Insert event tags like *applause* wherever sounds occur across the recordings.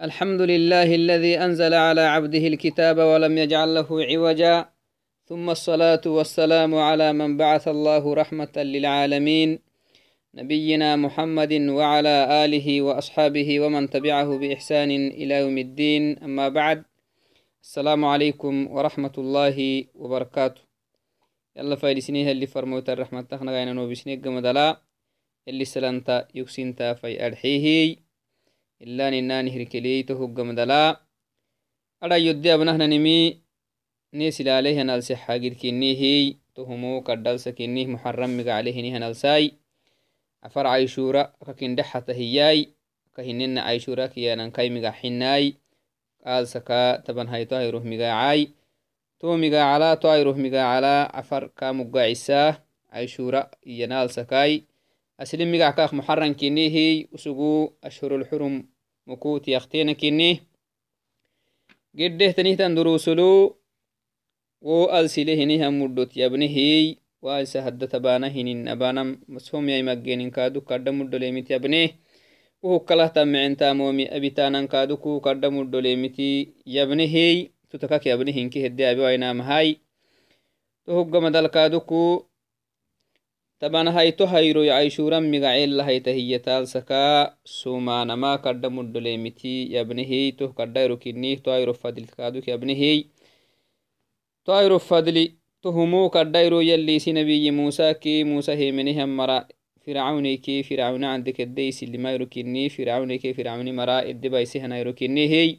الحمد لله الذي أنزل على عبده الكتاب ولم يجعل له عوجا. ثم الصلاة والسلام على من بعث الله رحمة للعالمين. نبينا محمد وعلى آله وأصحابه ومن تبعه بإحسان إلى يوم الدين. أما بعد السلام عليكم ورحمة الله وبركاته. يلا فايد سنيها اللي فرموت الرحمة تخنا غاينا نوبسنيك مدلا اللي سلنتا يكسنتا في أرحيه. Ilan inani hirkeleyto hoggamdala ada yodde abnahnanimi nesilaaleh analse xagirkinihiy tohumo kadhalsakinih muxaramiga calehini hanalsai afar caishura kakindexata hiyai kahinena caishura kiyanankaimiga xinai qaalsaka taban hayto ayroh migacai to migacala to ayroh migacala afar kamugacisa caishura iyanaalsakai aslim migackaak muxarankinihi usugu ashhurulxurum mukut yaktenakini gedehtanihtan durusulu wo alsilehinihan muddot yabnehiy waisa hadda tabana hinin abanam somyai maggenin kadu kadda muddolemit yabne uhukkalahtan micentamomi abitanan kaduku kadda muddolemiti yabnehiy tutakak yabnehinki hedde abi wainamahai tohuggamadal kaduku taban hayto hayroy aishuran migacela hayta hiyatalsaka sumanama kadda muddolemiti yabnehiy toh kaddairo kinih to airo fadli kaduk yabnehiy to airo fadli tohumo kaddairo yallisi nabiyi musa ki musa hemenihan mara fircauneke fircauna candekeddeisilimairo kini fircauneke fircauni mara eddebaisehanairo kinihiy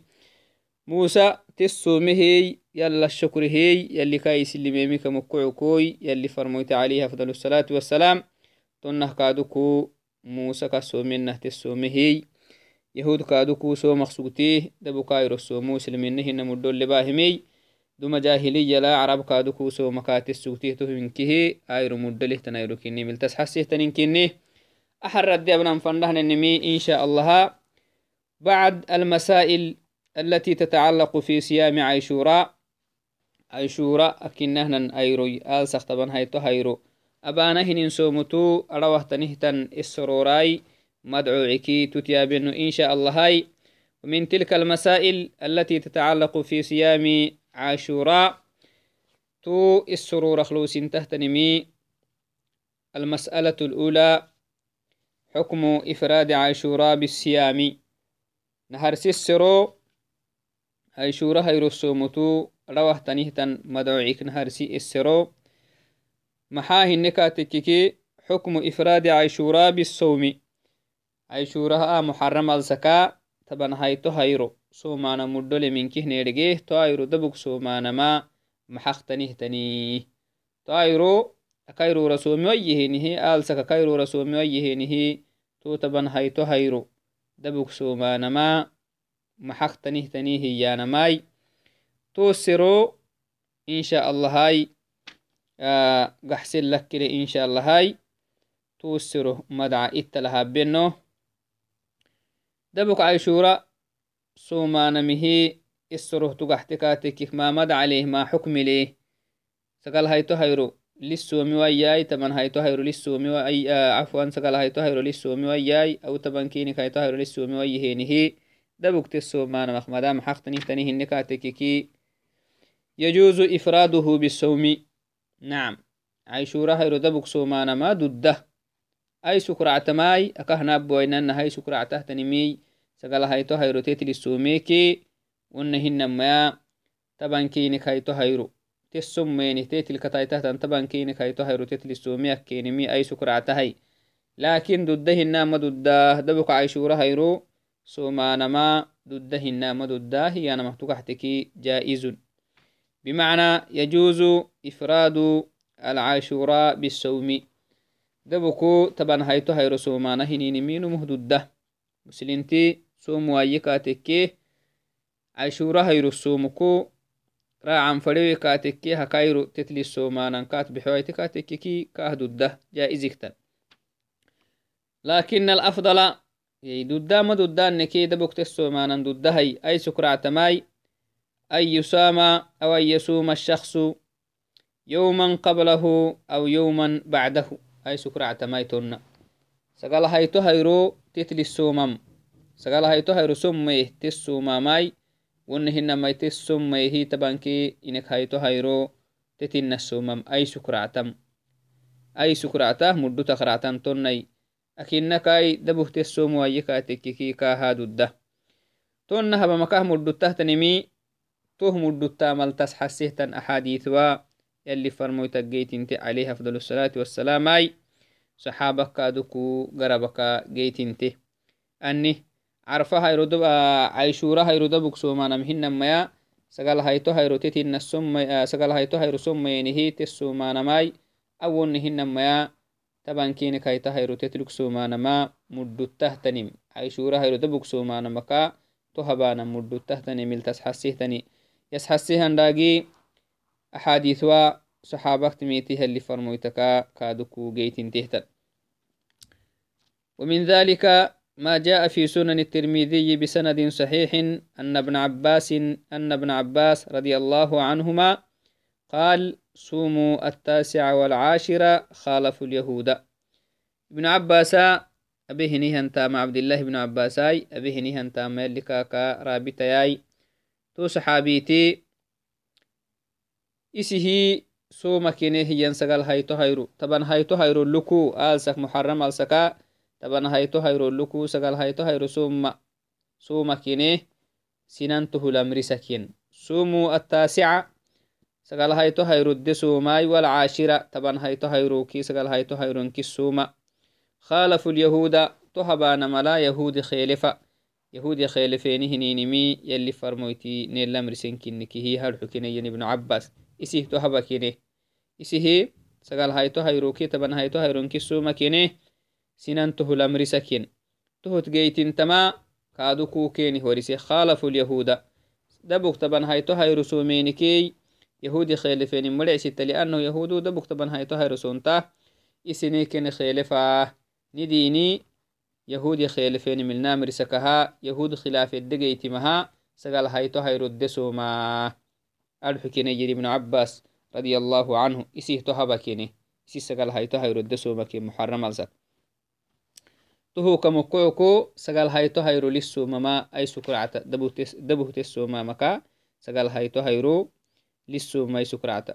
musa tesomehey yala shakurehey yali kaisilimemika mokocokoy yali farmoyte عليه أفضل الصلاة والسلام. تنه كادوكو موسى كسومنه تسومهي يهود كادوكو سو مخصوتيه دبو كايرو سو مسلمين هن مدول لباهمي دوما جاهلية لا عرب كادوكو سو مكات السوتيه تهمنكه آيرو مدله تنايرو كني ملتس حسيه تنكني أحر ردي أبنا فندهن النمي إن شاء الله. بعد المسائل التي تتعلق في صيام عاشوراء. عاشوراء أكنهن أيروي. آل سختبان هيتو هيرو أبانا هنين سومتو أروهتنهتن السروراي مدعوعكي تتيابن إن شاء الله هاي. ومن تلك المسائل التي تتعلق في صيام عاشوراء تو السرور خلوس تهتنمي. المسألة الأولى حكم إفراد عاشوراء بالصيام. نهر سيسرو haishura hairosomtu rawahtanihtan madciknaharsi esero maxaa hinekatekiki xukmu ifraadi caishura bisowmi caishurahaa muxaramalsaka tabanhaito hayro somana mudhole minkihneedhegeh to ayro dabug somanama maxaqtanihtani to ayro akairora somiwayehenihi aalsaka kairora somiwayehenihi to tabanhaito hayro dabug somanama maxaqtanihtani hiyanamai tosero insha allahai gaxsen lakkile insha allahai tosero madca ittalahabeno dabuk caishura somanamihi isorohtu gaxtekatekik mamad caleh ma xukmile sagal hayto hayro lissomi wayyai taban hayto hayro lissomi afwan sagal hayto hayro lissomi wayyai au taban kinik hayto hayro lissomi wayyihenihi دبك تسومان مخمدام حق تنيه النكاتككي يجوز إفراده بالصوم نعم. عيشورة هيرو دبك سومان ما ضده أي سكرع تماي أكهنا بوينان هاي سكرع تهتنمي سقال هايتو هيرو تيتل السوميكي ونهن ما طبعا كينك هايتو هيرو تسميني تيتل كتايتهتن طبعا كينك هايتو هيرو تيتل السوميك كينمي أي سكرع تهي لكن ضده ما ضده دبك عيشورة هيرو سومانما ضد هنام ضده هي تحتكي جائز بمعنى يجوز إفراد العاشوراء بالصوم. دبكو تبان هايتو هايرو سومانا هنين مينو مهدودة. مسلنتي سوم وايكاتكي عاشوراء هايرو سومكو. راعن فريوي كاتكي هكايرو تتلي سومانا كات بحويتي كاتكي كاهدودة. جائزكتا لكن الأفضل ددama dudanekeda bogtesomanan dudahay ay sukractamai أن يسام أو أن يصوم الشخص يوما قبله أو يوما بعده أي سكر عتمايتنا سقال هايتو هيرو تتلي السومم sagal hayto hayro sommay tessoomamai wonne hinamai tessommay hi tabanki inek hayto hayro tetinasomam ai sukractam ai sukracta muddutak ractan tonnai akinakai dabuh tessomu ayika tekkiki kaha dudda. Tonna habamakah muddutahtanimi toh muddutamaltas xasehtan axaadiثwa yalli farmoytaggeytinte عليه أفضل الصلاة والسلام أي صحابك كادوكو غربك جيتنته أني عرفها يردب عيشورة يردبك سوما نمهن ميا سقال هايتو هايرو تتين السم سقال هايتو هايرو سم ينهي تسوما نماي أو نهن ميا طبعا كينك هايتو هايرو تتلك سوما نما مدو تهتنم عيشورة يردبك سوما نمكا تهبانا مدو تهتنم التسحسيه تني يسحسيه هنداقي أحاديثوا صحابك تميتها اللي فرمويتكا كادوكو جيتين تهتن ومن ذلك ما جاء في سنن الترمذي بسند صحيح أن ابن عباس أن ابن عباس رضي الله عنهما قال صوموا التاسع والعاشر خالفوا اليهود. ابن عباس أبيه نهنتا مع عبد الله بن عباساي أبيه نهنتا مالكاكا رابطياي. تو صحابيتي إسهي سوما كيني هيان سقال هايتو هايرو. طبعا هايتو هايرو لكو آلسك محرم آلسكا طبعا هايتو هايرو لكو سقال هايتو هايرو سوما سوما كيني سننته الأمر سكين سومو التاسعة طبعا هايتو هايرو كي سقال هايتو هايرو كي سوما خالفوا اليهود تهبان ملا يهود خيلفة. يهود خيلفيني هنينمي يلي فرمويتي نيل الأمر سنكينكي هي هرحو كيني ابن عباس. isih to haba kine isihi sagal hayto hayroki taban hayto hayronki suma kine sinan tohulamrisa kin tohot geytintama kaadu kukeni horise khalafu lyahuda dabuk taban hayto hayrusumenikey yahudi khelefeni mudhecsita liannahu yahudu dabuk taban hayto hayrusonta isini kene khelefa nidini yahudi khelefeni milnamrisakaha yahud khilafedegeytimaha sagal hayto hayrodde soma adxukine yiri ibnu cabas radia allahu canhu isih to habakine isi sagal hayto hayrodde somake muxaram alsak tuhuka mokoyoko sagal hayto hayro lissomama ay sukracta dabuhte somamaka sagal hayto hayro lissoma ay sukracta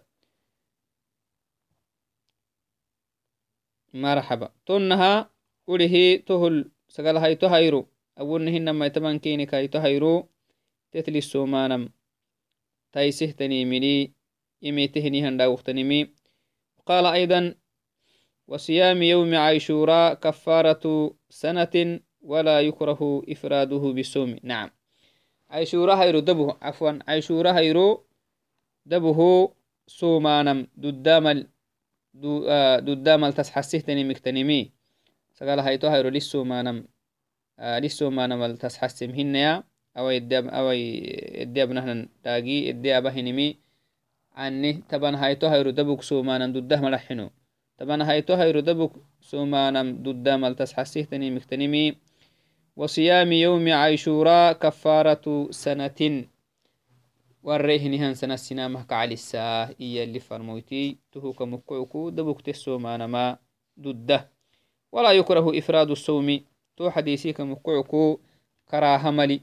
marxaba tonnaha urihi tohol sagal hayto hayro awonnahinamaitamankenik hayto hayro tetlissomanam تايسهتنيمني إميتهني هندا وقتنمي قال أيضا وصيام يوم عاشوراء كفارة سنة ولا يكره إفراده بالصوم نعم عاشوراء هيرو دبه عفوا عاشوراء هيرو دبه سومانم ددامل دو آه، ددامل تسحسه تني مكتنيمي سقال هاي تو هيرو لسومانم آه، لسومانم التسحسم هنيا. أو يدب أو يدب نحن تاجي يدب هنيمي عني طبعا هاي تو هيرو دبوك سومانم ددهم لحنو طبعا هاي تو هيرو دبوك سومانم ددامل تسحسه تني مكتنمي. وصيام يوم عاشوراء كفارة سنة. وريهنهن سنة سنامه كعلسا إيا اللي فرمويتي تهوك مكعكو دبك تسومان ما ضده ولا يكره إفراد الصوم تو حديثيك مكعكو كراها ملي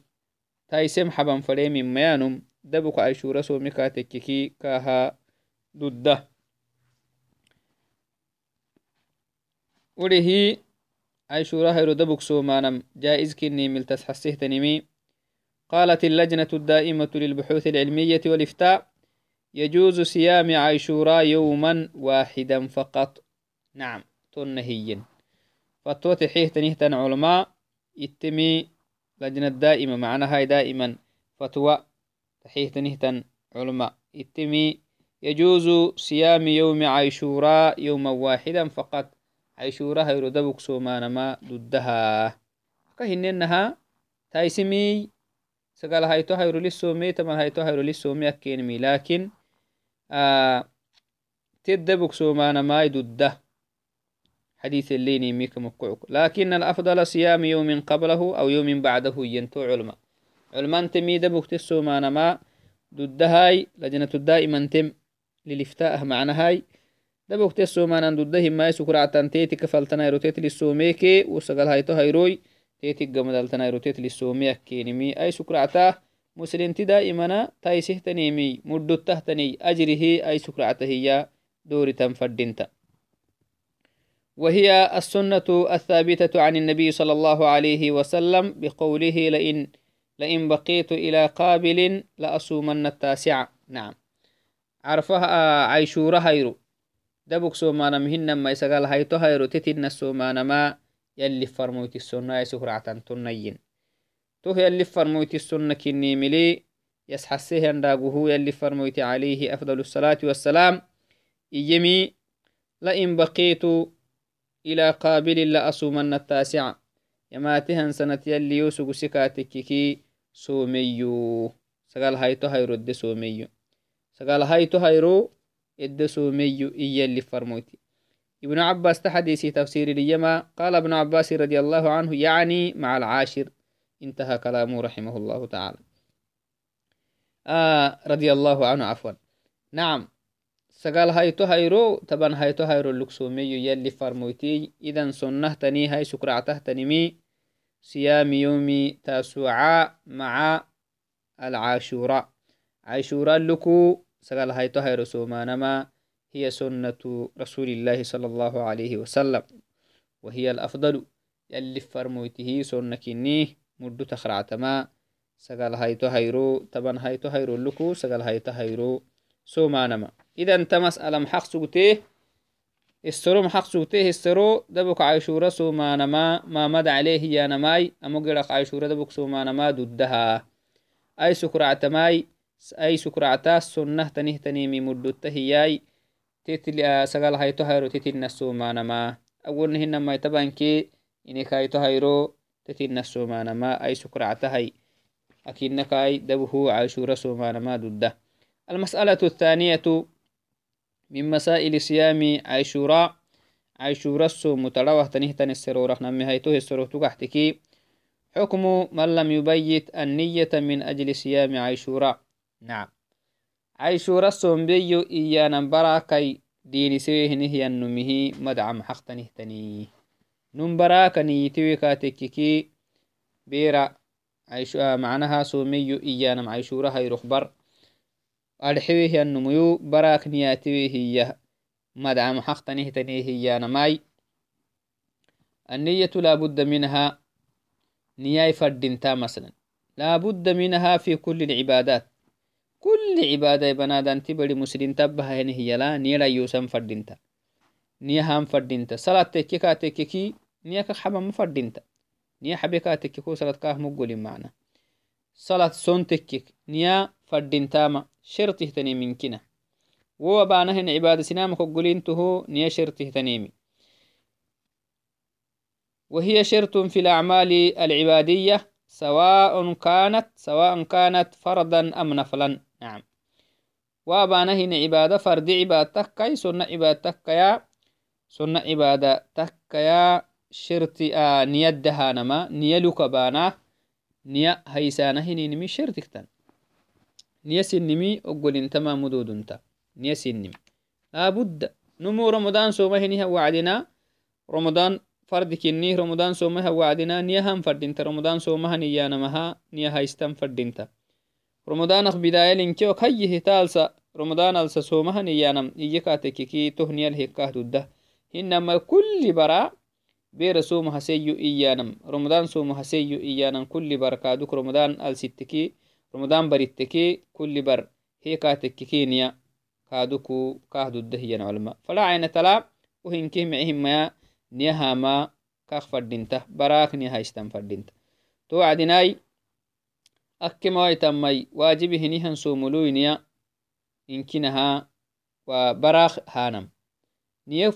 taisem xaban fade minmayanum dabuka aishura somi katekkiki kaha dudda urihi aishura hayro dabuk somanam جائز كني ملتس حسهتنمي قالت اللجنة الدائمة للبحوث العلمية والإفتاء يجوز صيام عاشوراء يوما واحدا فقط. نعم تنهي فتوة حيه تنهتن علماء يتمي لجنة دائمة معناها دائما. فتوى تحية تنهتن علماء اتمي يجوز صيام يوم عاشوراء يوما واحدا فقط. عاشوراء هيرو دبك سومان ما ضدها. كهننها تايسمي هايتو هيرو للسومي تمن هايتو هيرو للسومي أكينمي لكن آه تدبك سومان ما ضده حديث الليني ميك مكعك لكن الأفضل صيام يوم قبله أو يوم بعده ينتو علماء. علماء تميد بكتسو ما نما ضد هاي لجنة الدائما تم للإفتاء معنى هاي. دبوك تسو ما نن ضده ما يسكر عتنتيتي كفلتنا يروتيت للسوميكي وسقل هايتو هيروي teetig gamadaltanayro tet lisoomiyakkeenimi ay sukractaa مسلمتي دائما تايسهتنيمي مدتهتني أجره أي سكرعته هي دوري تنفردنت وهي السنة الثابتة عن النبي صلى الله عليه وسلم بقوله لئن لئن بقيت إلى قابل لأصومن التاسعة نعم. عرفها عيشورة هيرو دبك سومانا مهنا ما يسقال هيتو هيرو تتن السومانا ما يلي فرموتي السنة سكرعة تنين. تو يلي فرمويت السنة كني ملي يسحسيه انداغوه يلي فرمويت عليه أفضل الصلاة والسلام. إيمي لئن بقيت إلى قابل لأصومن التاسعة يماتهن سنة يلي يوسق سكاتككي سوميو. سقال هايتو هيرو الد سوميو سقال هايتو هيرو الد سوميو إيا اللي فرمويتي. ابن عباس تحديثي تفسير ليما قال ابن عباس رضي الله عنه يعني مع العاشر. انتهى كلامه رحمه الله تعالى. آه رضي الله عنه عفوا. نعم. سقال هايتو هايرو تبان هايتو هايرو اللكسومي يلي فرموتي إذا سنة تني هاي سكرعته تنمي صيام يوم تاسوعاء مع العاشوراء عاشوراء لكو سقال هايتو هايرو سومانما. هي سنة رسول الله صلى الله عليه وسلم. وهي الأفضل. يلي فرموته سنة كنيه مدو تخرعتما. سغل هايتو هيرو تبن هايتو هيرو لكو سغل هايتو هيرو سو ما نما إذا انت مسألة محق سوكته استرو محق سوكته استرو دبك عيشورة سو ما نما ما مد عليه يا نماي أمقرق عيشورة دبك سو ما نما ددها أي سكرعتماي أي سكرعتا سنة تنهتني ممدو التهياي sagal hayto hayro titinna somanama awonnahinamai tabanke inikayto hayro تتنا سومانما أي سكرعتهي أكنك أي دبه عاشور سومانما ضده المسألة الثانية من مسائل صيام عاشوراء عاشوراء السوم تلوه تنهتن السرورة نمي هيتوه السرورة تحتكي حكم من لم يبيت النية من أجل صيام عاشوراء نعم عاشوراء السوم بيو إيانا براكي ديني سويه نهي النمه مدعم حق تنهتنيه نمبراك نيتوي كاتككي بيرا عيش آه معناها سوميو إيانا عيشورة هاي رخبر. أرحويه النميو براك نياتوي هي مدعم حق تنهتني هي ماي. النية لا بد منها نياي فردنتا مثلا. لا بد منها في كل العبادات. كل عبادة بنادا انت بدي مسلم تبها هنا هي لا نيرا يوسم فردينتا نيهام فردينتا صلاة تكيكا تكيكي نيكا حمام فردينتا نيا حبيكا تكيكو صلاة كاه مقول معنا صلاة سون تكيك نيا فردينتا ما شرطه تني وو وبانه هن عبادة سنام كقولين تهو نيا شرطه تنيمي وهي شرط في الأعمال العبادية سواء كانت سواء كانت فرضا أم نفلا نعم وابانهن عبادة فرد عبادتك كي سنة عبادتك يا sonna cibada takkaya shirti a niyaddahanama niya luka bana niya haysana hininimi shirtiktan niya sinimi oggolintama mududunta niya sinimi laabudda numu ramadan soma hiniha wacdina ramadan fardi kinni ramadan somaha wacdina niyahan fadinta ramadan somahan iyanamaha niya haystan fadinta ramadanak bidaya linkeok hayyihi taalsa ramadan alsa somahan iyanam iyakatekiki toh niyal hikkah dudda hinama kulli bara bera somo haseyo iyanam ramadan somo haseyo iyanam kulli bar kaduk ramadan alsitteki ramadan baritteki kulli bar hekatekkikiniya kaduku kahduddahiyan culma fala tala uhinkih micihimaya niyahama kak fadinta barak niya haistan fadinta to cadinai akkemawaitamai wajibi hinihan somoloyniya inkinaha wa barak hanam niya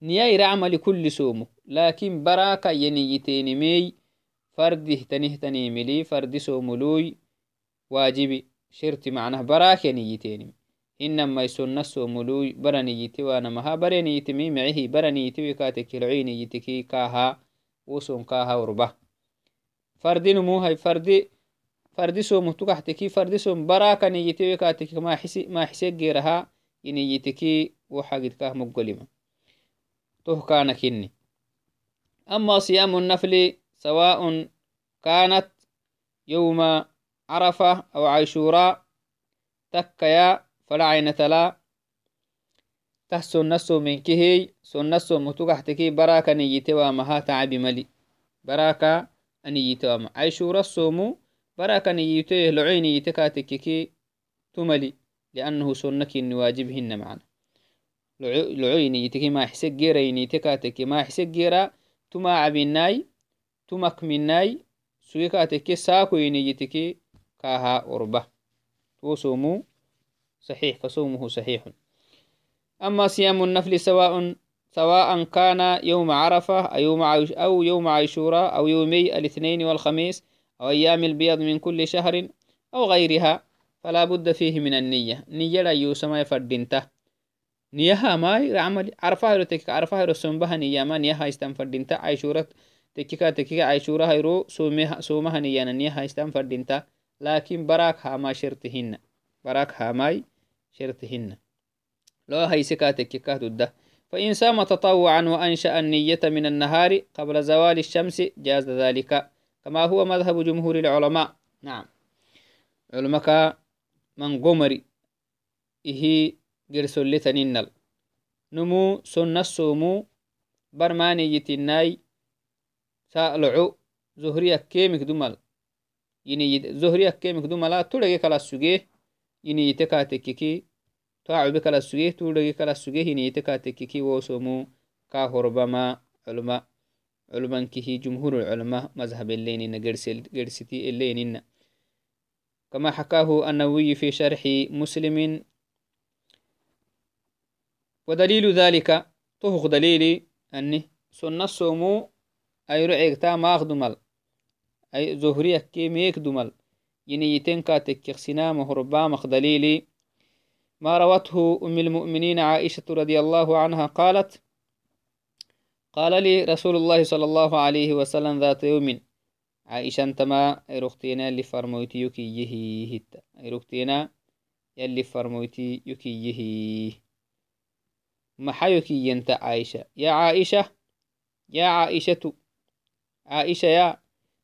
niyaira camali kulli somo lakin baraka yeniyitenimey fardih tanihtanimili fardi somuluy wajibi shirti macnah barak yaniyitenim hinamai sonna somuluy bara niyite wanamaha bare niyitimi micihi bara niyitiwi katekilci niyitiki kaha woson kaha urba fardi numuhai fardi fardi somuh tukahteki fardi som baraka niyitiwi kateki maxisegeraha iniyitiki woxagidkah moggolima toh kana kinni أما صيام النفل سواء كانت يوم عرفة أو عاشوراء تكيا فلا عين تلا تحسن نسو من كهي سن نسو متوقحتكي براكا نيتي وامها تعب ملي. براكا أنيتي وام عاشورا السومو براكا نيتي لعي نيتي كاتككي تملي. لأنه سنك إن واجبهن معنا. لعي نيتكي ما حسك جيرا نيتي كاتكي ما حسك جيرا. تما عبناي تمك صحيح فصومه صحيح. أما صيام النفل سواء سواء كان يوم عرفة أو يوم عاشوراء أو يومي الاثنين والخميس أو أيام البيض من كل شهر أو غيرها فلا بد فيه من النية. نية لا يوسما يفردنته. نيها ما عمل تك عرفة هيرو سنبها نية ما نيها يستنفردنته عاشورة تكيكا تكيكا عاشورة هيرو سومها سومها نية نيها يستنفردنته لكن براك هاما شرطهن. براك هاماي شرطهن. لو هيسكا تكيكا تده فإن سام تطوعا وأنشأ النية من النهار قبل زوال الشمس جاز ذلك. كما هو مذهب جمهور العلماء. نعم. علمك من قمري. إهي قرسل تنينل نمو سنة السومو برماني يتناي. سألعو. زهرية كيمك دمال يني زهرية كيمك دمالا تلقي كلا سجيه يني يتكاتككي توعب كلا سجيه تلقي كلا سجيه يني يتكاتككي وسومو كاهربما علماء علمان كه جمهور العلماء مذهب اللينين قرستي اللينين كما حكاه النووي في شرح مسلم. ودليل ذلك طهق دليلي أني سنة الصومو أي رعيقتا ما أخدمل أي زهرية كي ميك دمل ينيتين كاتك سنام هربا مخدليلي ما روته أم المؤمنين عائشة رضي الله عنها قالت قال لي رسول الله صلى الله عليه وسلم ذات يوم عائشة انتما ايروختينا اللي فرمويتي يكي يهي هتا ايروختينا يلي فرمويتي يكي يهي. محا يكي ينت عائشة؟ يا عائشة يا عائشة عائشة يا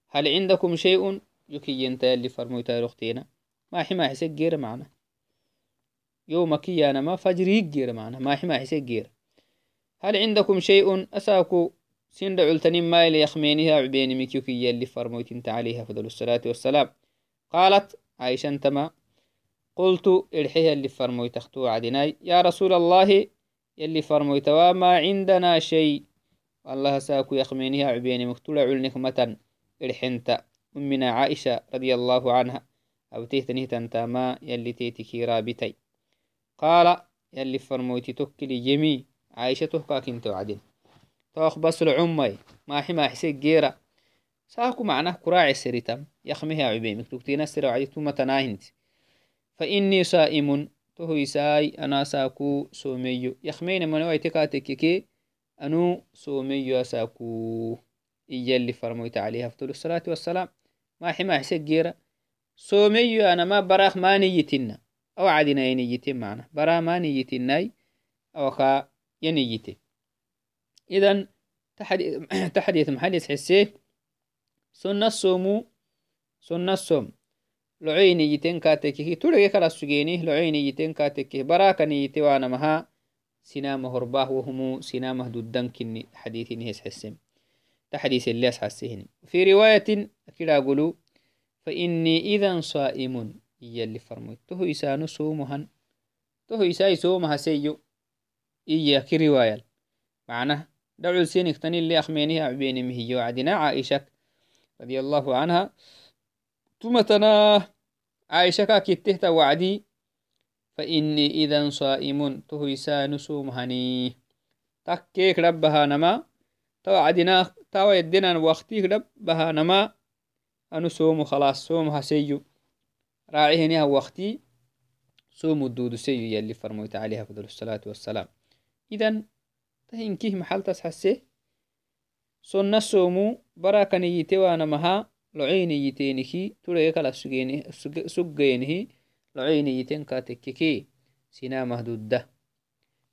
هل عندكم شيء؟ يكي ينت يلي فرمويتي ايروختينا ما حما حسك جير معنا. يومك يا ما فجريك جير معنا. ما حما حسك جير هل عندكم شيء أساكو سند علتنين ما إلي يخمينها عبيني مكيوكي يلي فرموت انت عليها فضل الصلاة والسلام. قالت عائشة انتما قلت إرحيها اللي فرموت اختو عدناي. يا رسول الله يلي فرموت وما عندنا شيء. الله ساكو يخمينها عبيني مكتولة علنك متن إرحنت أمنا عائشة رضي الله عنها أو تهتنه تنتاما يلي تيتكي رابتي قال يلي فرموتي توكلي جميع عائشة تهكا كنت وعدين توخ بس العمي ما حما حسيك جيرا. ساكو معناه كراعي سريتم يخمها عبيمك تكتينا سر وعدتو متناهنت فإني صائم تهو يساي أنا ساكو سوميو. يخمين من ويتكاتككي أنو سوميو ساكو. إيا اللي فرمويت عليها. أفضل الصلاة والسلام. براخ ما نيتنا أو عدنا نيتين معنا. برا ما نيتناي أو خا ينيتي. إذن *clears throat* تحديث محدث حسيه سنة الصوم سنة الصوم لعيني يتين كاتكي. تلقي كلا سجيني. لعيني يتين كاتكي. براكني يتوانا مها. سنامه هرباه وهم سنامه دودن كني حديث نهس حسين تحديث اللي حسين في رواية كلا أقولوا فإني إذا صائم يلي فرميت تهو إسانو صومهن تهو إساي صومها سيو إيا كي رواية. معناه دعو سينك تاني اللي أخمينيها عبيني مهي. وعدنا عائشة رضي الله عنها تمتنا عائشة كتهت وعدي فإني إذا صائم تهيسا نسوم هني تكيك ربها نما توعدنا وقتي ربها نما أنو خلاص سوم هسيو راعيهنها وقتي سوم الدود سيو يلي فرموت عليها فضل الصلاة والسلام إذن tahinkih maxaltas hase sonna somu barakaniyite wanamaha locoyniyiteniki turege kala suggeyenihi locoyniyiten katekkeki sinamahduda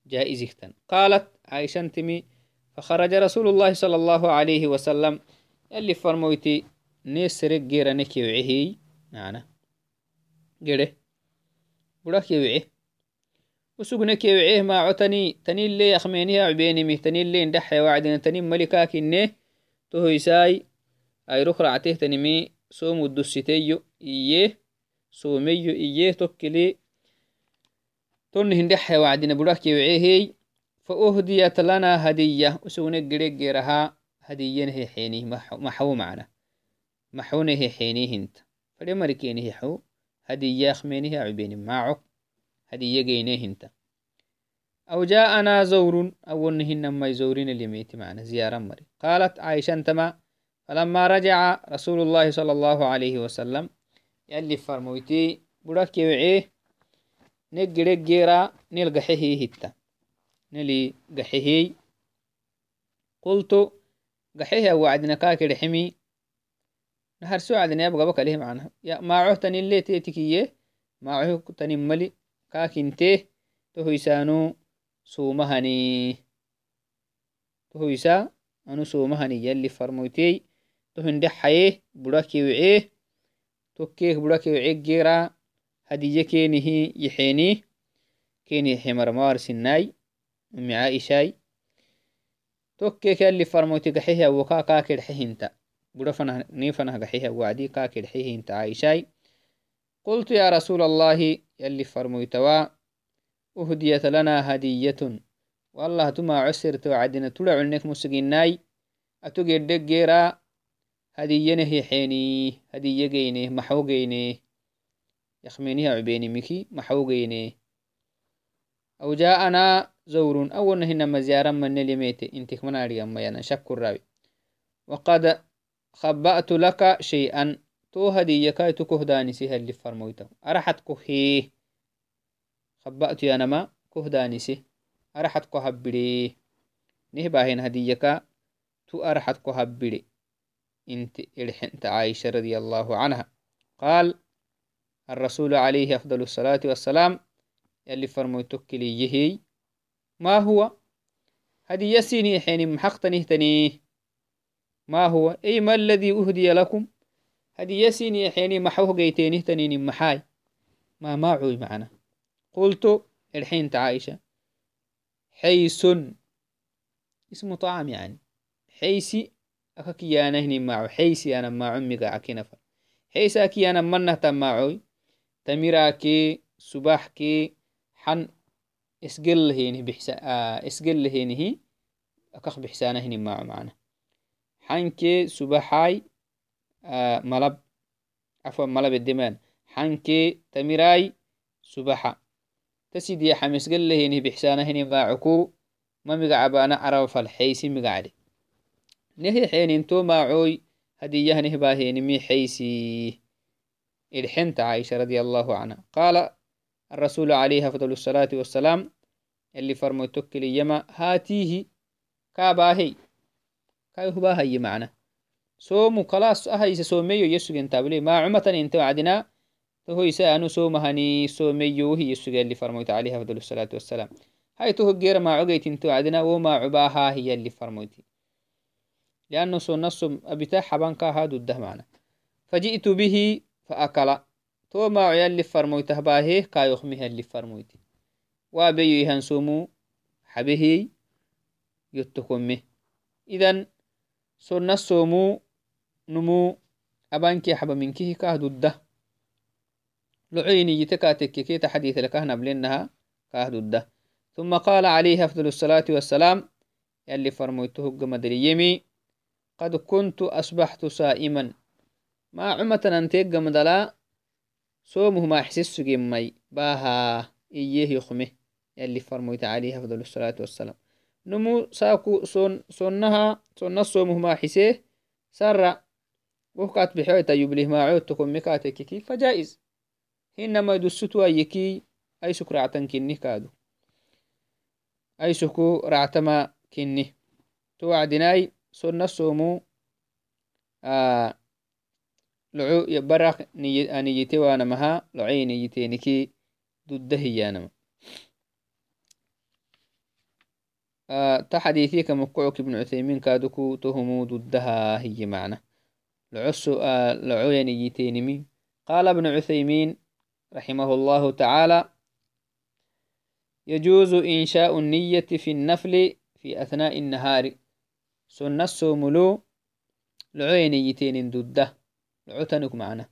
جائزكتن قالت عائشة تمي فخرج رسول الله صلى الله عليه وسلم. يلي فرمويتي نيسرق جيرا نكيوعي معنا جيرة. بودا كيوعي وسوقنا كيوعيه ما عتني. تني اللي يخمينيها عبيني مه تني اللي ندحي وعدنا. تني ملكاك إنه تهو يساي أي رخ رعته تنمي سوم الدستيو إيه. سوميو. إيه. توكلي. تون هندحي وعدنا. بودا كيوعيه فأهديت لنا هدية. وسونا قريق جيرها هدية حيني. محو معنا. محونه حيني هنت. فلمركينه حو. هدية خمينه عبين معه هدية جينه هنت. أو جاءنا زور أو نهن ما يزورين اليميت معنا. زيارة مري. قالت عائشة انتما فلما رجع رسول الله صلى الله عليه وسلم. يلي فرمويتي. براك يوعيه نقرق جيرا نلقى حيه هتا. نلي قحيه قلت قحيه وعدنا كاكر حمي نهر سوعدنا يبقى بك عليه معنا يا ما عهتني اللي تيتكية؟ ما عهتني ملي. كاكنته تهيسانو سومهني. تهيسا أنو سومهني. يلي فرموتي تهندح حيه براكي وعيه. توكيك براكي وعيه جيرا. هدية كينه يحيني. كيني حمر مار سناي. أمي عائشاي توكيك يلي فرموتي قحيه وكا كاكر حهنتا برفنا نيفنا قحيه وعدي كاكر حهنتا عائشاي قلت يا رسول الله يلي فرمويتوا أهديت لنا هدية. والله تما عسرت وعدنا تلع عنك مسجناي أتوجد جيرا هدية نهي حيني هدية جيني محو جيني يخمينيها عبيني مكي محو جيني أو جاءنا زور أول هنا زيارة من اليميت انتك من أريم يانا. شك الراوي وقد خبأت لك شيئا. تو هدية كاي تكهداني سيها اللي فرمويته. أرحت كهيه خبأت يا نما. كهدانسي أرحت كهبري نهباهن هديك تو أرحت كهبري إنت إلحنت عائشة رضي الله عنها. قال الرسول عليه أفضل الصلاة والسلام. يلي فرمويتك يهي. ما هو؟ هدي يسيني حين محقتني تني ما هو؟ أي ما الذي أهدي لكم؟ هدي يسيني حين محوه قيتيني تنين محاي ما معوي معنا. قلت الحين عائشة. حيس. اسمه طعام يعني. حيسي. أكاكي أنا هني معه حيسي أنا مع أمي حيس أكي أنا منه تماعوي تميراكي سباحكي حن اسقل هيني بحسا آه اسقل هيني أكخ بحسانه هني معه معنا. حنكي سباحاي آه ملب عفوا ملب الدمان حنكي تميراي سباحة تسيدي حمس قل هيني بحسانه هني باعكو ما مقعبانا عرف الحيسي الرسول عليه أفضل الصلاة والسلام اللي فرموتك يما هاتيه كاباهي. كاي هو هي معنا. سومو خلاص أهي سوميو يسوغن تابلي ما عمة انت وعدنا تهو يسأنو سومهني سوميو هي يسوغن اللي فرموت عليه أفضل الصلاة والسلام. هاي تهو غير ما عقيت انت وعدنا وما عباها هي اللي فرموتي لأنه سو نصم أبتا حبانكا هادو الده معنا فجئت به فأكل. تو ما عيال اللي فرمويته باهي كايوخمها اللي فرمويتي وابيو يهنسومو حبهي يتكمه إذن سنة سومو نمو أبانكي حبا منكي كاهدو الده لعيني يتكاتك كي تحديث لك نبلنها كاهدو الده ثم قال عليه أفضل الصلاة والسلام يلي فرمويته قمدري قد كنت أصبحت صائما ما عمة أنتيق قمدلا صومه ما حسس مي باها إيه يخمه. يلي فرمويت عليه أفضل الصلاة والسلام. نمو ساكو صن صنها صن صومه ما حسيه. سرع وكات بحيوتا يبليه ما عود تكون مكاتك فجائز. إنما يدستو أيكي أي سكر رعتن كني كادو. أي سكو رعتما كني توعدناي صن الصومو آه لعو يبرق نيتي وأنا مها لعي نيتينكي ضده يانما آه تحديثيك مقعك ابن عثيمين كادكو تهمو ضدها هي معنى لعسو آه لعوين يتينمي قال ابن عثيمين رحمه الله تعالى يجوز إنشاء النية في النفل في أثناء النهار. سنة السوملو لعوين يتين لعوتنك معنا.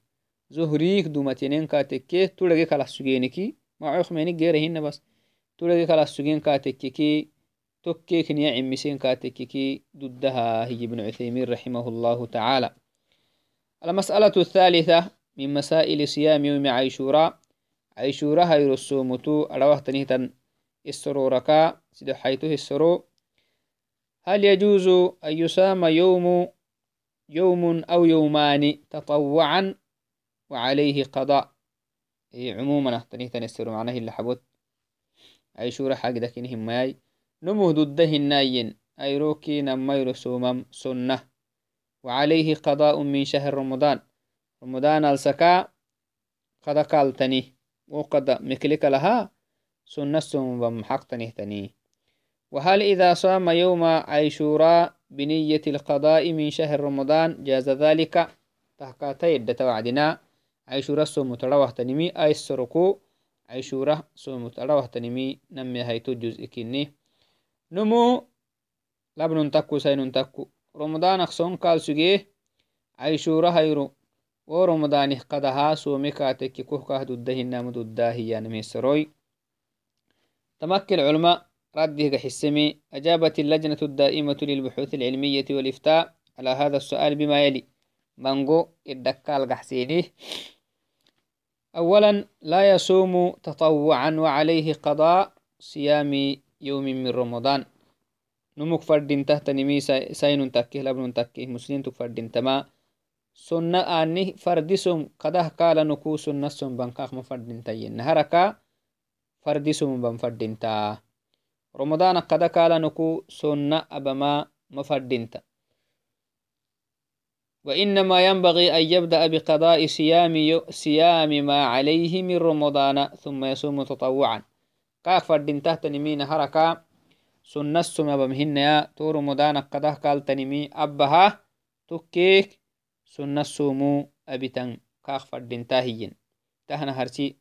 زهريك دومتينين كاتكي تلقي كلا سجينكي ما عيخ مينك غيرهن بس. تلقي كلا سجين كاتككي تكيك نيا عمسين كاتككي ضدها هي ابن عثيمين رحمه الله تعالى. المسألة الثالثة من مسائل صيام يوم عيشورا عيشورا هير السومتو أروه تنهتا السروركا سيدو حيثه السرو هل يجوز أن يسام يوم يوم أو يومان تطوعا وعليه قضاء. إيه عموما تنهتا السرو معناه اللي حبوت. عيشورا حق دكينهم ماي. نمو ضده الناين أيروكي نمير سومم سنة. وعليه قضاء من شهر رمضان. رمضان ألسكا قد قالتني وقد مكلك لها سنة سومم حق تنهتني وهل إذا صام يوم عيشورا بنية القضاء من شهر رمضان جاز ذلك؟ تحقاتا يدة وعدنا. عيشورا سوم تروه تنمي أي السركو عيشورا سوم تروه تنمي نمي هيتو جزء كني. نمو لبن تكو سين تكو. رمضان أخصون قال سجيه. عيشورا هيرو ورمضان قدها سومي كاتك كوه كهد الدهن نامد الداهي نمي سروي تمكن العلماء رده حسمي. أجابت اللجنة الدائمة للبحوث العلمية والإفتاء على هذا السؤال بما يلي. بانجو الدكال قحسيني أولا لا يصوم تطوعا وعليه قضاء صيام يوم من رمضان. نمك فردين تحت نمي سين تكيه لبن تكيه مسلم تفردين تما. سنة آني فردسم قده قال نكو سنة سم بنكاخ مفردين تين نهركا فردسم بنفردين تا. رمضان قده قال نكو سنة أبما مفردين تا وإنما ينبغي أن يبدأ بقضاء صيام صيام ما عليه من رمضان ثم يصوم تطوعا. كاك فردين تحت نمين هركا سنة سما بمهنيا تو رمضان قده قال تنمي أبها تكيك سنة سومو أبتن. كاك فردين تاهيين تهنا هرسي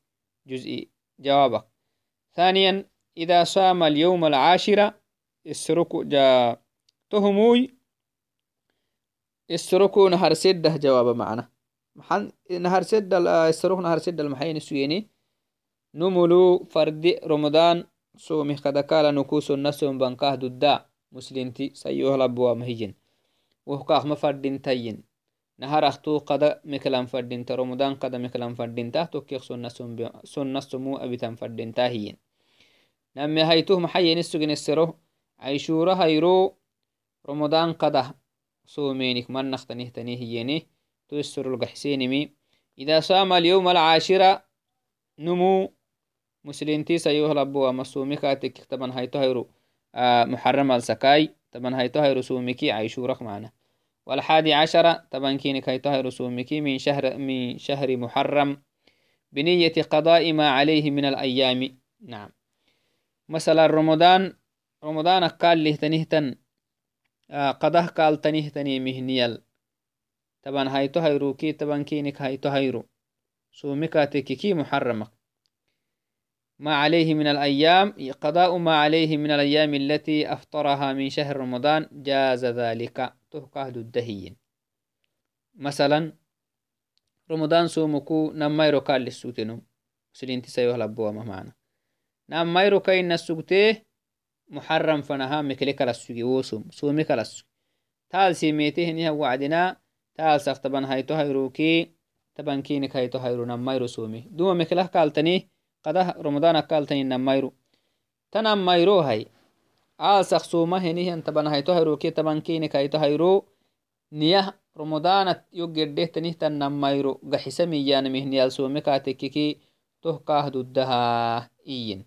جزئي جوابك. ثانيا إذا صام اليوم العاشرة السرك جا تهموي. السرك نهر سدة جواب معنا. محن نهر سدة السرك نهر سدة المحين السويني. نملو فرد رمضان سومي كدكالا نكوسو نسوم بنكاه ددا. مسلمتي سيوه لبوا مهيجن وهكاخ مفردين تين. نهار أختو قد مكلام فردين رمضان قد مكلام فردين تا. توكيخ سنة سمو أبتان فردين تاهيين نمي هيتوه محيين السجن السرو عيشورة هيرو رمضان قد سومينك من نختنيه تنيه تو السر القحسينمي إذا صام اليوم العاشرة نمو. مسلمتي سيوه لبوا مسومي كاتك طبعا هيتو هيرو آه محرم السكاي طبعا هيتو هيرو سوميكي عيشورك معنا والحادي عشرة طبعا كينك هيتو هيرو سوميكي من شهر من شهر محرم. بنية قضاء ما عليه من الأيام. نعم. مثلا رمضان رمضان طبعا هيتو هيرو كي طبعا كينك هيتو هيرو سوميكاتك كي محرمك. ما عليه من الأيام قضاء ما عليه من الأيام التي أفطرها من شهر رمضان جاز ذلك. تهكه الدهين مثلا رمضان سومكو نمايرو كان للسوتنو سلين تسيوه لبوا معنا. namayrokayna sugtee muharam fanaha mekle kala sugi wosom some kala sugi. Taal simetehiniha wacdina taal saktaban hayto hayroki tabankinik hayto hayro namayro some duma meklah kaaltani qadah ramadana kaaltani namayro tanan mayro hay aalsak soma henihan taban hayto hayroki tabankinik hayto hayro. Niyah ramadana yogedehtanih tan namayro gaxisa miyanamih niyal some kaatekiki toh kaahdudaha iyin.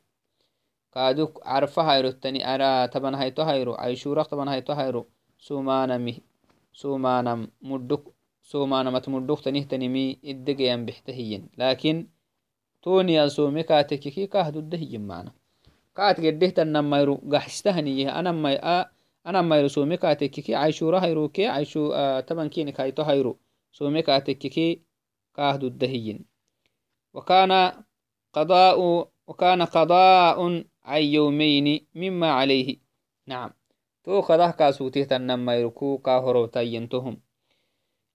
كادوك عرفة هيرو تاني أرا تبان هيتو هيرو عيشورة تبان هيتو هيرو سومانا مي سومانا مدوك سومانا متمدوك تنيه تنمي إدقيان بحتهيين لكن توني أسومي كاتككي كهدو الدهي معنا. kaat gedehtannamayru gaxistahaniye anammayru some kaatekkiki caishura hayruke caishu tabankini kaito hayru some kaatekkiki kaah duddahiyin wakana qadaa'u وكان قضاء عن يومين مما عليه. نعم. تو قضاء كاسوته تنما يركو كاهرو تينتهم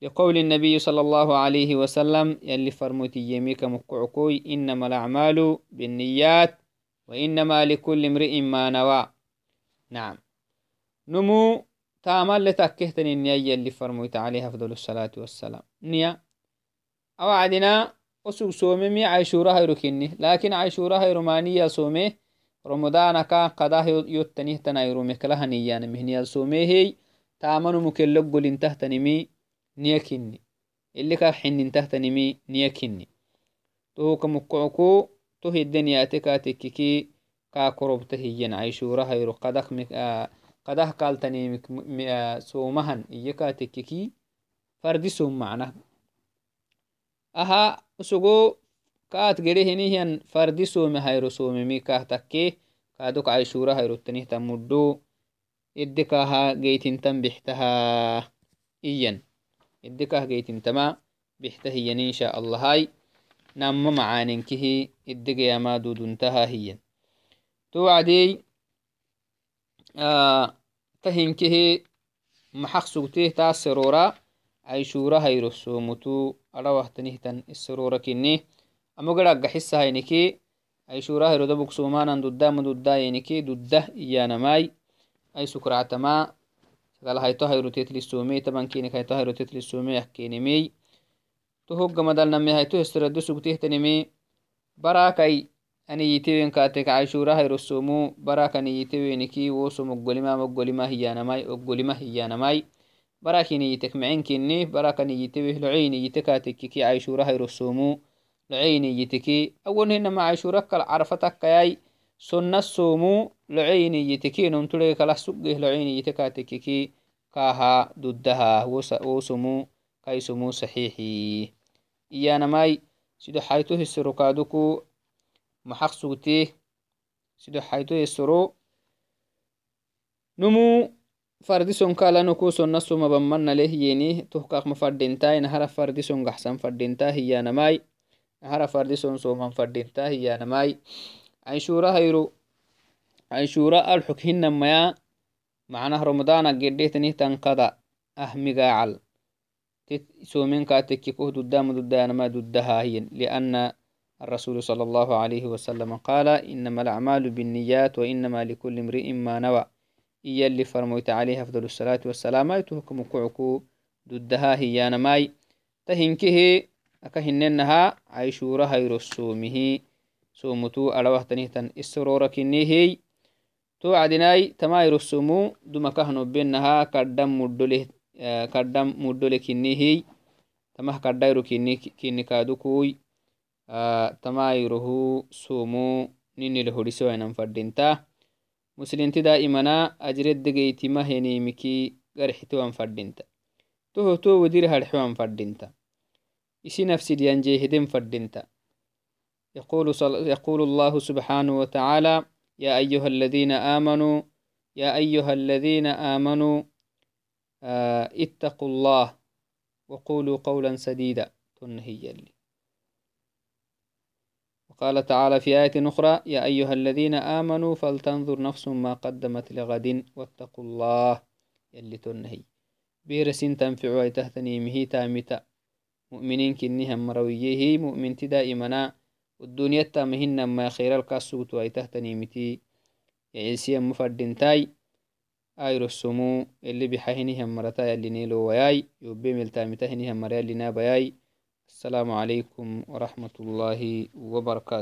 لقول النبي صلى الله عليه وسلم يلي فرموتي يميك مكعكوي إنما الأعمال بالنيات وإنما لكل امرئ ما نوى. نعم. نمو تامل لتكهتن النية اللي فرموت عليها أفضل الصلاة والسلام. نية. أوعدنا وسوق سومي مي عيشورة هيرو كني لكن عيشورة هيرو مانية سومي رمضان كا قضاه يتنيه تنايرو مكلها نيان مهنيا سومي هي تامنو مكلق قل انتهتنمي نية كني اللي كا حن انتهتنمي نية كني تو كمقعكو تو الدنيا تكاتككي كا كربته ين عيشورة هيرو. قدك مك آه قده قالتني آه سومهن إيكا تككي فردي سوم معنا أها usugo kaat gede hinihian fardi some hayro somemi kah takke kaadok caishura hayrotanihtan muddo idde kaha geytintan bixtaha iyan idde kah geytintama bixta hiyan insha allahai namma macaanenkihi iddegeyama duduntaha hiyan to wacdey tahinkihi maxaq sugteh taasserora caishura hayro somutu arawahtanihtan isorora kini amo garaga xisahainiki aishura hiroda bugsumanan dudama dudayeniki duddah iyanamai ai sukractama sagal hayto hayrotetlisome tabankinik hayto hayrotetlisome yakkenimei to hogga madalname hayto hesrado sugtehtanimi barakai aniyitewen katek aishura hayrosomu baraka niyiteweniki woso moggolima moggolima hiyanamai oggolima hiyanamai barakiniytek macenkini barakaniyiteweh loceyniyite katekkiki caishura hayrosomu loceyniyitiki awonhina macaishurakaal carfataqayai sonna somu loceyniyitiki nomture kalah suggeh loceyniyitikatekiki kaha duddaha wo somu saxiixi iyanamai sido xayto hisiro kaaduku maxaq sugtee sido xayto hisiro numu fardison kalanoko sonna soma bammanaleh yeni tohkaaqma fadhintai nahara fardison gaxsan fadhinta hiyanamai nahara fardison soman fadinta hiyanamai ainshura hayru ainshura alxuk hinamaya macnah ramadana gedehtanihtan kada ahmigacal somen katekikoh dudama dudayanama dudaha hiyen lianna الرسول صلى الله عليه وسلم قال إنما الأعمال بالنيات وإنما لكل امرئ ما نوى iyali farmoyta عليه أفضل الصلاة والسلام aytuhkmu kucuku duddaha hiyanamai tahinkehe aka hinennaha caishura hayrosomihi somutu arawahtanihtan isorora kinehey to cadinai tamairossomu dumakahnobenaha kaddam muddoleh kaddam muddole kinehey tamah kaddairo kini kadukuy tamairohu somu ninile hodisewainan fadinta muslinti daa'imana ajredegeytima henimiki garxitewan fadinta toho to wedir harxewan fadinta isi nafsidiyanjehiden fadinta يقول, يقول الله سبحانه وتعالى يا أيها الذين آمنوا يا أيها الذين آمنوا آه اتقوا الله وقولوا قولا سديدا. تنهي يلي. وقال تعالى في آية أخرى يا أيها الذين آمنوا فلتنظر نفس ما قدمت لغد واتقوا الله. يلي تنهي بيرسين تنفع تهتني مهي تامتا مؤمنين كنهم مرويه مؤمن دائما. والدنيا تامهن ما خير الكاسوت ويتهتني متي. يعيسيا مفردنتاي آيرو السمو اللي بحهنهم مرتا يلي نيلو وياي. يوبي ملتامتهنهم مريا اللي نابياي. السلام عليكم ورحمة الله وبركاته.